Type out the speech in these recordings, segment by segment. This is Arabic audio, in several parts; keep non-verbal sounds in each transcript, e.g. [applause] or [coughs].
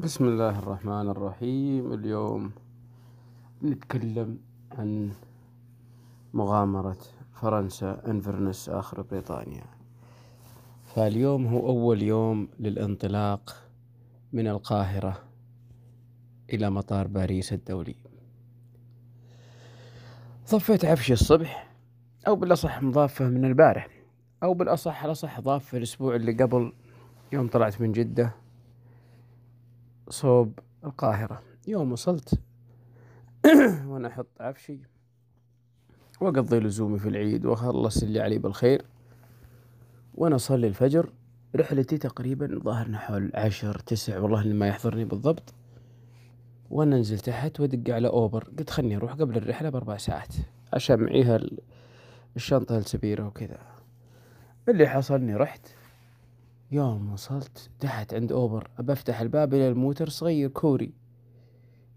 بسم الله الرحمن الرحيم. اليوم نتكلم عن مغامرة فرنسا انفرنس آخر بريطانيا. فاليوم هو أول يوم للانطلاق من القاهرة إلى مطار باريس الدولي. ضفيت عفشي الصبح أو بالأصح مضافة من البارح أو بالأصح الأصح ضاف في الأسبوع اللي قبل. يوم طلعت من جدة صوب القاهرة. يوم وصلت [coughs] وأنا أحط عفشي وأقضي لزومي في العيد وأخلص اللي علي بالخير. وأنا أصلي الفجر رحلتي تقريبا ظهرنا حول عشر تسع والله ما يحضرني بالضبط. وأنا نزل تحت وأدق على أوبر قلت خلني أروح قبل الرحلة بأربع ساعات عشان معيها الشنطة السبيرة وكذا. اللي حصلني رحت يوم وصلت تحت عند أوبر بفتح الباب إلى الموتر صغير كوري.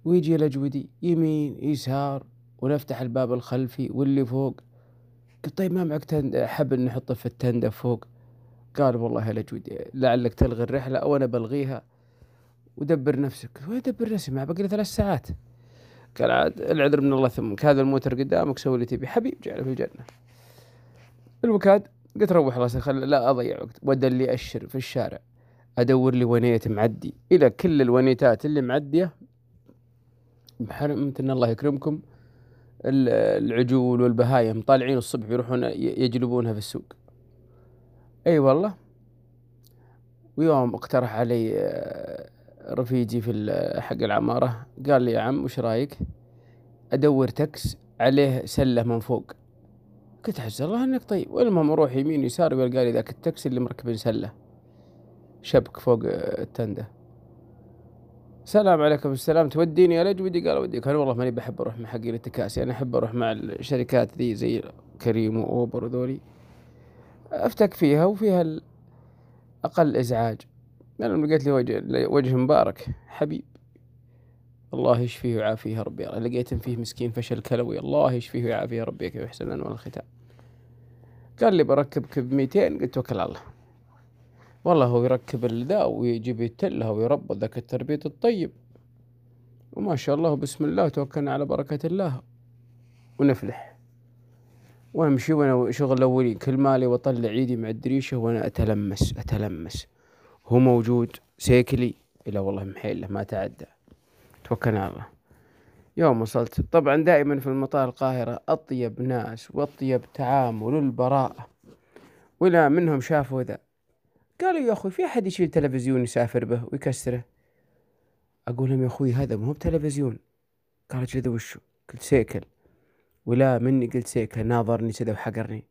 ويجي الأجودي يمين يسار ونفتح الباب الخلفي واللي فوق. قلت طيب ما معك تند حبل نحطه في التندة فوق. قال والله الأجودي لعلك تلغي الرحلة أو أنا بلغيها. ودبر نفسك. وين دبر نفسي؟ ما بقي ثلاث ساعات. قال عاد العذر من الله ثمك هذا الموتر قدامك سوي اللي تبي حبيب جعله في الجنة. المكاد قلت روح راسي خل لا أضيع وقت. ودل أشر في الشارع. أدور لي ونيت معدي. إلى كل الونيتات اللي معدية بحرمة إن الله يكرمكم. العجول والبهايم طالعين الصبح يروحون يجلبونها في السوق. أي والله. ويوم اقترح علي آه، رفيجي في حق العمارة قال لي يا عم وش رأيك؟ أدور تكس عليه سلة من فوق. قلت حسن الله إنك طيب. والمهم أروح يمين يسار ويلقى لي ذاك التاكسي اللي مركب سلة. شبك فوق التندة. سلام عليكم السلام. توديني يا ودي؟ قال اوديك أنا والله ماني بحب أروح مع حقين التكاسي. أنا أحب أروح مع الشركات ذي زي كريم وأوبر وذولي. أفتك فيها وفيها أقل إزعاج. أنا لقيت لي وجه وجه مبارك. حبيب. الله يشفيه ويعافيه ربي. لقيت فيه مسكين فشل كلوي. الله يشفيه ويعافيه ربي. يحسن الانواع الختام. قال لي بركبك ب 200 قلت توكل على الله. والله هو يركب الذا ويجيب يتلها ويربط ذاك التربيط الطيب. وما شاء الله بسم الله توكلنا على بركة الله. ونفلح. وامشي وأنا شغل الاولين كل مالي واطلع ايدي مع الدريشة وأنا اتلمس اتلمس. هو موجود سيكلي. إلا والله محيله ما تعدى. توكلنا على الله. يوم وصلت. طبعا دائما في المطار القاهرة أطيب ناس وأطيب تعامل البراءة ولا منهم شافوا ذا. قالوا يا أخوي في أحد يشيل تلفزيون يسافر به ويكسره؟ أقول لهم يا أخوي هذا مو بتلفزيون. قال أجل وشو؟ قلت سيكل. ولا مني قلت سيكل. ناظرني كذا وحقرني.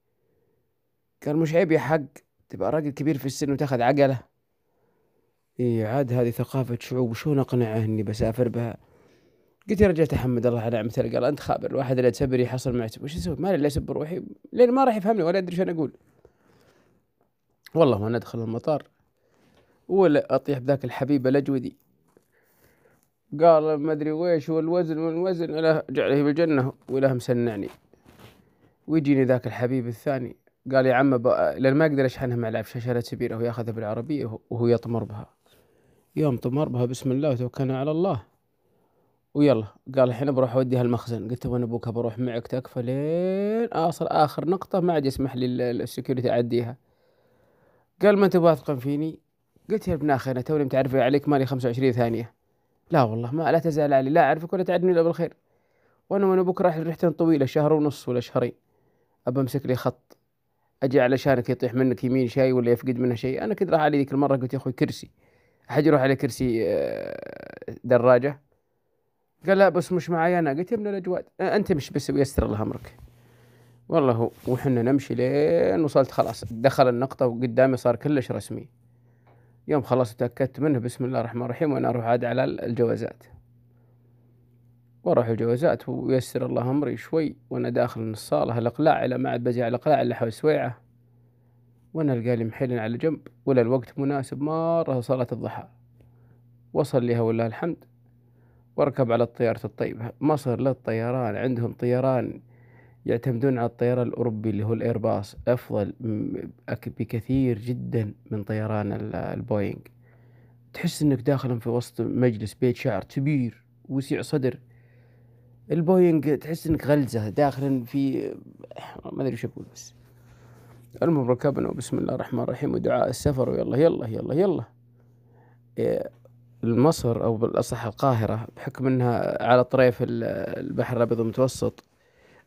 قال مش عيب يا حق. تبقى راجل كبير في السن وتاخذ عقله. اي عاد هذه ثقافة شعوب. وشون أقنعه إني بسافر بها؟ قلت يا رجال تحمد الله على نعمته قال أنت خابر الواحد اللي تسبر يحصل معي وش أسوي ما لي اسب روحي لين ما راح يفهمني ولا أدري شو أقول. والله وأنا ادخل المطار ولا أطيح بذاك الحبيب الأجودي. قال ما أدري ويش والوزن والوزن ولا جعله بالجنة ولا مسنعني ويجيني ذاك الحبيب الثاني. قال يا عم لأن ما أقدر أشحنها مع العفشه شاشات سبيره ويأخذها بالعربية وهو يطمر بها. يوم طمر بها بسم الله وتوكلنا على الله. ويلا. قال الحين بروح اوديها المخزن قلت وأنا أبوك؟ بروح معك تكفى لين اصل آخر نقطة. ما عاد يسمح لي السكيورتي أعديها. قال ما أنت واثق فيني؟ قلت يا ابن أخي أنا توني متعرف عليك مالي 25 ثانية. لا والله ما لا تزال علي. لا أعرفك ولا تعدني إلا بالخير. وأنا وأنا أبوك راح رحت طويلة شهر ونص ولا شهرين. أبى أمسك لي خط. أجي علشانك يطيح منك يمين شيء ولا يفقد منه شيء. أنا كنت راح علي ذيك المرة قلت يا أخوي كرسي. أحد يروح على كرسي آه، دراجة؟ قال لا بس مش معي أنا. قلت يا ابن الأجواد أنت مش بس ويسر الله أمرك. والله وحنا نمشي لين وصلت خلاص. دخل النقطة وقدامي صار كلش رسمي. يوم خلاص تأكدت منه بسم الله الرحمن الرحيم وأنا أروح عاد على الجوازات. وأروح الجوازات ويسر الله أمري شوي وأنا داخل الصالة. الإقلاع إلى ما عاد بزي على الإقلاع إلا حول سويعة. وأنا لقالي محل على جنب. ولا الوقت مناسب مرة صلاة الضحى. وصل لها ولله الحمد. واركب على الطيارة الطيبة مصر للطيران عندهم طيران يعتمدون على الطيران الأوروبي اللي هو الإيرباص أفضل بكثير جدا من طيران البوينغ. تحس إنك داخل في وسط مجلس بيت شعر كبير وسيع صدر. البوينج تحس إنك غلزة داخل في ما أدري وش أقول بس. المهم ركبنا وبسم الله الرحمن الرحيم ودعاء السفر. ويلا يلا يلا يلا. إيه، مصر أو بالأصح القاهرة بحكم إنها على طريف البحر الأبيض المتوسط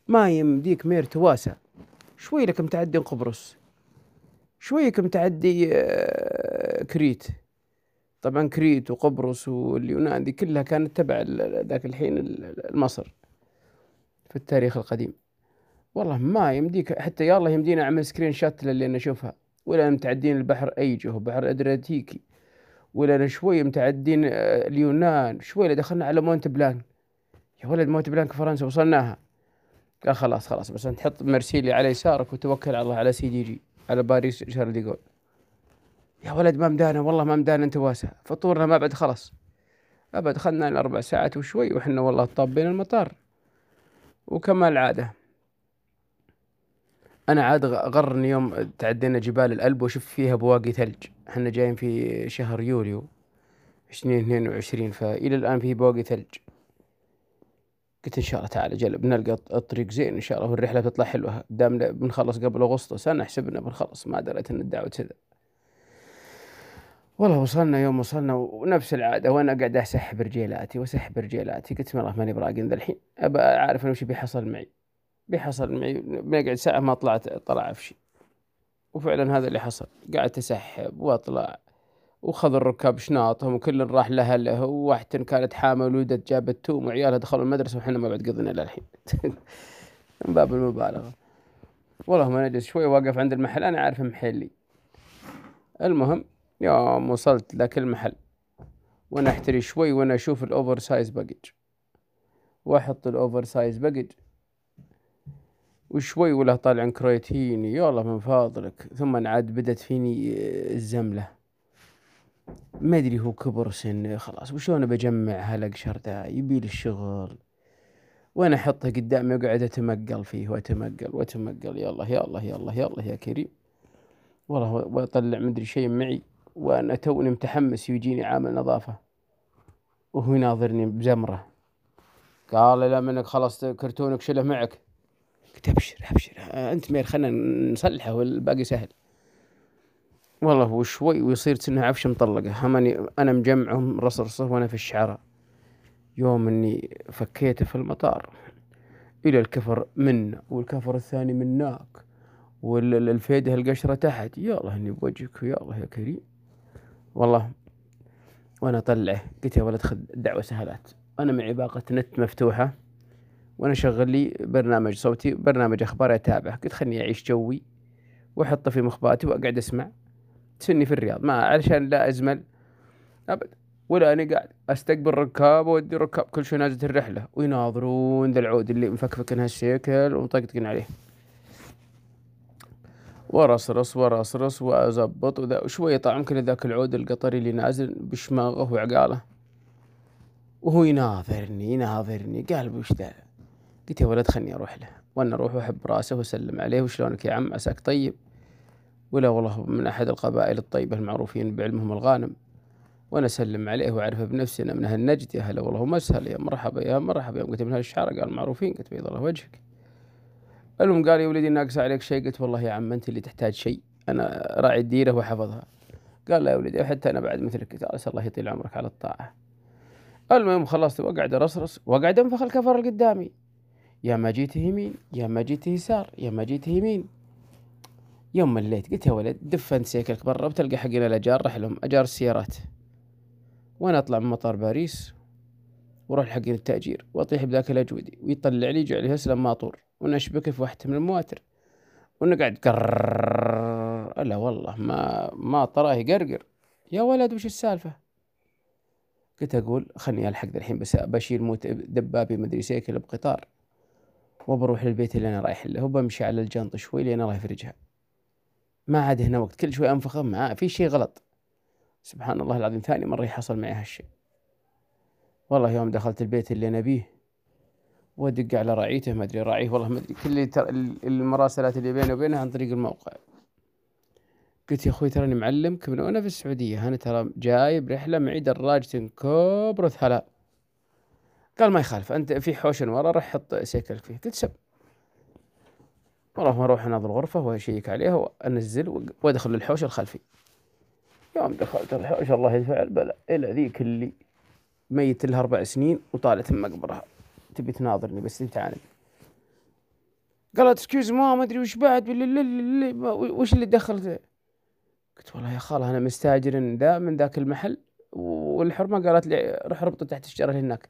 ما يمديك مير تواسع. شوي لك متعدي قبرص. شوي لك متعدي آه، كريت. طبعا كريت وقبرص واليونان دي كلها كانت تبع ذاك الحين مصر في التاريخ القديم. والله ما يمديك حتى يا الله يمدينا أعمل screenshot للي نشوفها ولا متعدين البحر ايجه بحر ادرياتيكي ولا شوي متعدين آه، اليونان شوي دخلنا على مونت بلانك. يا ولد مونت بلانك فرنسا وصلناها. قال خلاص خلاص بس أنت حط مرسيلي على يسارك وتوكل على الله على CDG على باريس شارل دي جول. يا ولد ما مدانا والله ما مدانا أنت واسع. فطورنا ما بعد خلاص. أبد خلنا الاربع ساعات وشوي وحنا والله طابين المطار. وكما العادة. أنا عاد غرني يوم تعدينا جبال الألب وشفت فيها بواقي ثلج. إحنا جايين في شهر يوليو عشرين اثنين وعشرين فإلى الآن في بواقي ثلج. قلت إن شاء الله تعالى جل بنلقى الطريق زين إن شاء الله والرحلة تطلع حلوة. دام بنخلص قبل أغسطس أنا حسبنا بنخلص ما دريت إن الدعوة كذا. والله وصلنا يوم وصلنا ونفس العادة وأنا قاعد أسحب رجيلاتي وأسحب رجيلاتي. قلت والله ماني براقن ذا الحين. أبى أعرف أنا وش بيحصل معي. بيحصل معي بنقعد ساعة ما طلعت طلع عفشي وفعلا هذا اللي حصل. قعدت أسحب وأطلع وخذ الركاب شناطهم وكل راح لأهله وواحدة كانت حامل ولدت جابت توم وعيالها دخلوا المدرسة وحنا ما بعد قضينا للحين [laughs] من باب المبالغة. والله ما نجلس شوي واقف عند المحل أنا عارف محلي. المهم يوم وصلت ذاك المحل وأنا أحتري شوي وأنا أشوف ال oversize baggage وأحط ال oversize baggage وشوي ولا طالع كريتيني يلا من فضلك. ثم عاد بدت فيني الزملة. ما أدري هو كبر سن خلاص. وشلون بجمع هالاقشر ذا يبي الشغل. وأنا أحطه قدامي وقاعد أتمقل فيه وأتمقل وأتمقل. يلا يلا يلا يلا يا كريم. والله وأطلع مدري شيء معي. وأنا توني متحمس ويجيني عامل نظافة. وهو يناظرني بزمرة. قال لا منك خلصت كرتونك شله معك. قلت أبشر أبشر. أنت مير خلنا نصلحه والباقي سهل. والله وشوي ويصير سنها عفش مطلقة. همني أنا مجمعهم رصرصة وأنا في الشعرة يوم إني فكيته في المطار. إلى الكفر منا والكفر الثاني مناك. والفيدة القشرة تحت. يا الله إني بوجهك يا الله يا كريم. والله وأنا أطلعه. قلت يا ولد خذ دعوة سهلات. أنا معي باقة نت مفتوحة. وأنا شغل لي برنامج صوتي برنامج أخبار أتابعه قلت خلني أعيش جوي وأحطه في مخباتي وأقعد أسمع. تسني في الرياض. ما علشان لا أزمل أبد. ولا أنا قاعد أستقبل ركاب وأودي ركاب. كل شوي نازلة الرحلة. ويناظرون ذا العود اللي مفكفكن هالشكل ومطقطقين عليه. ورصرص ورصرص وأزبط. وذا وشوية طبعا يمكن ذاك العود القطري اللي نازل بشماغه وعقاله. وهو يناظرني يناظرني. قال وش ذا؟ قلت يا ولد خلني أروح له وأنا أروح وأحب رأسه وأسلم عليه وشلونك يا عم عساك طيب؟ ولا والله من أحد القبائل الطيبة المعروفين بعلمهم الغانم. وأنا أسلم عليه وأعرفه بنفسي أنا من هالنجد يا هلا والله مسهل يا مرحبا يا مرحبا. يوم قلت من هالشعر قال معروفين قلت بيض الله وجهك. المهم قال يا ولدي ناقص عليك شيء؟ قلت والله يا عم أنت اللي تحتاج شيء أنا راعي الديرة وحفظها. قال لا يا ولدي حتى أنا بعد مثلك أسأل الله يطيل عمرك على الطاعة. المهم خلصت وقعد أرصرص وقعد أنفخ الكفر اللي قدامي يا ما جيت يمين يا ما جيت يسار يا ما جيت يمين. يوم مليت قلت يا ولد دف انت سيكلك برا بتلقى حقنا الأجار راح لهم أجار السيارات. وأنا أطلع من مطار باريس وأروح حق التأجير وأطيح بذاك الأجودي ويطلع لي يجعل يسلم ماطور ونشبك في واحدة من المواتر. ونقعد قرر لا والله ما ما طراه يقرقر. يا ولد وش السالفة؟ قلت أقول خلني ألحق الحين بس بشيل موت دبابي مدري سيكل بقطار. وبروح للبيت اللي أنا رايح له وبمشي على الجنط شوي لين الله يفرجها. ما عاد هنا وقت كل شوي أنفخ ما في شيء غلط. سبحان الله العظيم ثاني مرة يحصل معي هالشيء والله يوم دخلت البيت اللي أنا بيه وادق على راعيته ما أدري راعيه والله ما أدري كل المراسلات اللي بيني وبينه عن طريق الموقع. قلت يا أخوي تراني معلمك من وأنا في السعودية. أنا ترى جايب رحلة معي دراجة كبرث هلا قال ما يخالف أنت في حوش ورا راح حط سيكلك فيه. قلت سب والله ما أروح اناظر الغرفه واشيك عليها وانزل وادخل للحوش الخلفي. يوم دخلت الحوش الله يدفع البلاء. إلى ذيك اللي ميت لها أربع سنين وطالت مقبرها. تبي تناظرني بس أنت عاند قالت سكيوز ما ما أدري وش بعد وش اللي دخلت؟ قلت والله يا خالة أنا مستاجر ذا من ذاك المحل. والحرمة قالت لي روح ربط تحت الشجرة هناك.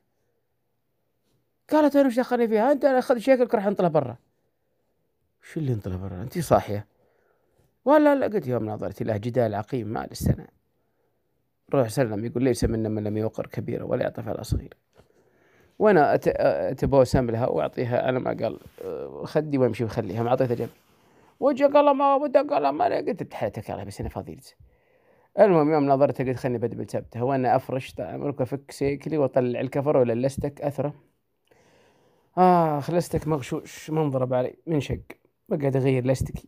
قالت أنا وش دخلني فيها؟ أنت اخذ شيكلك راح انطلع برا. شو اللي انطلع برا؟ أنت صاحية. ولا لا قلت يوم نظرت له جدال عقيم ما السنة روح سلم يقول ليس منا من لم يوقر كبيرة ولا يعطف على صغير وأنا أتبوسم لها وأعطيها على ما قال خدي وامشي وخليها ما أعطيتها جنب. وجه قال ما وده قال ما قلت تحياتك الله بس أنا فاضي المهم يوم نظرت قلت خلني بدبل سبتها وأنا افرش أمرك أفك سيكلي وأطلع الكفر ولا اللستك أثره. آه لستك مغشوش ما انضرب علي من شق. بقعد أغير لستكي.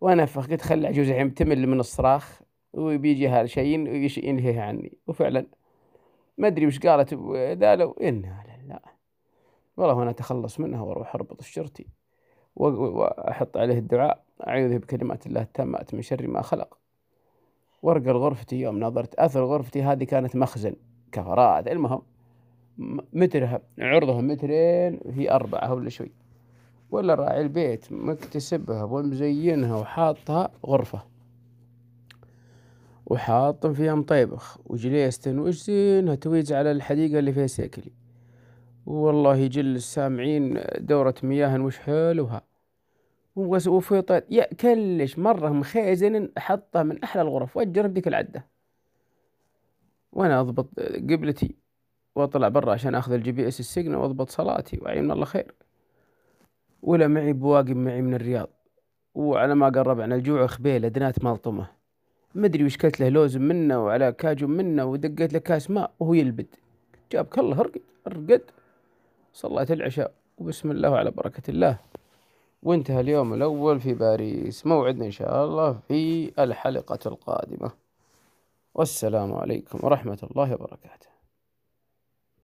وأنا قلت خلي عجوز الحين تمل من الصراخ وبيجيها شيء ينهيها عني. وفعلا ما أدري وش قالت ذا انها لله. والله أنا أتخلص منها وأروح أربط الشرتي وأحط عليه الدعاء. أعوذ بكلمات الله التامات من شر ما خلق. وارقل غرفتي يوم نظرت أثر غرفتي هذه كانت مخزن كفرات. المهم مترها عرضها مترين في أربعة ولا شوي. ولا راعي البيت مكتسبها ومزينها وحاطها غرفة. وحاط فيها مطيبخ وجليستن وش زينها تويز على الحديقة اللي فيها سيكلي. والله يجل السامعين دورة مياه وش حلوها. وفيطات يا كلش مرة مخيزن أحطها من أحلى الغرف وأجرب ديك العدة. وأنا أضبط قبلتي. وأطلع برا عشان أخذ الجي بي إس السجن وأضبط صلاتي وعين الله خير. ولا معي بواقي معي من الرياض. وعلى ما قرب عن الجوع خبيل أدنات مالطمة مدري وش كلت له لوز منه وعلى كاجو منه ودقيت له كاس ماء وهو يلبد. جابك الله ارقد ارقد. صليت العشاء وبسم الله وعلى بركة الله. وانتهى اليوم الأول في باريس موعدنا إن شاء الله في الحلقة القادمة. والسلام عليكم ورحمة الله وبركاته.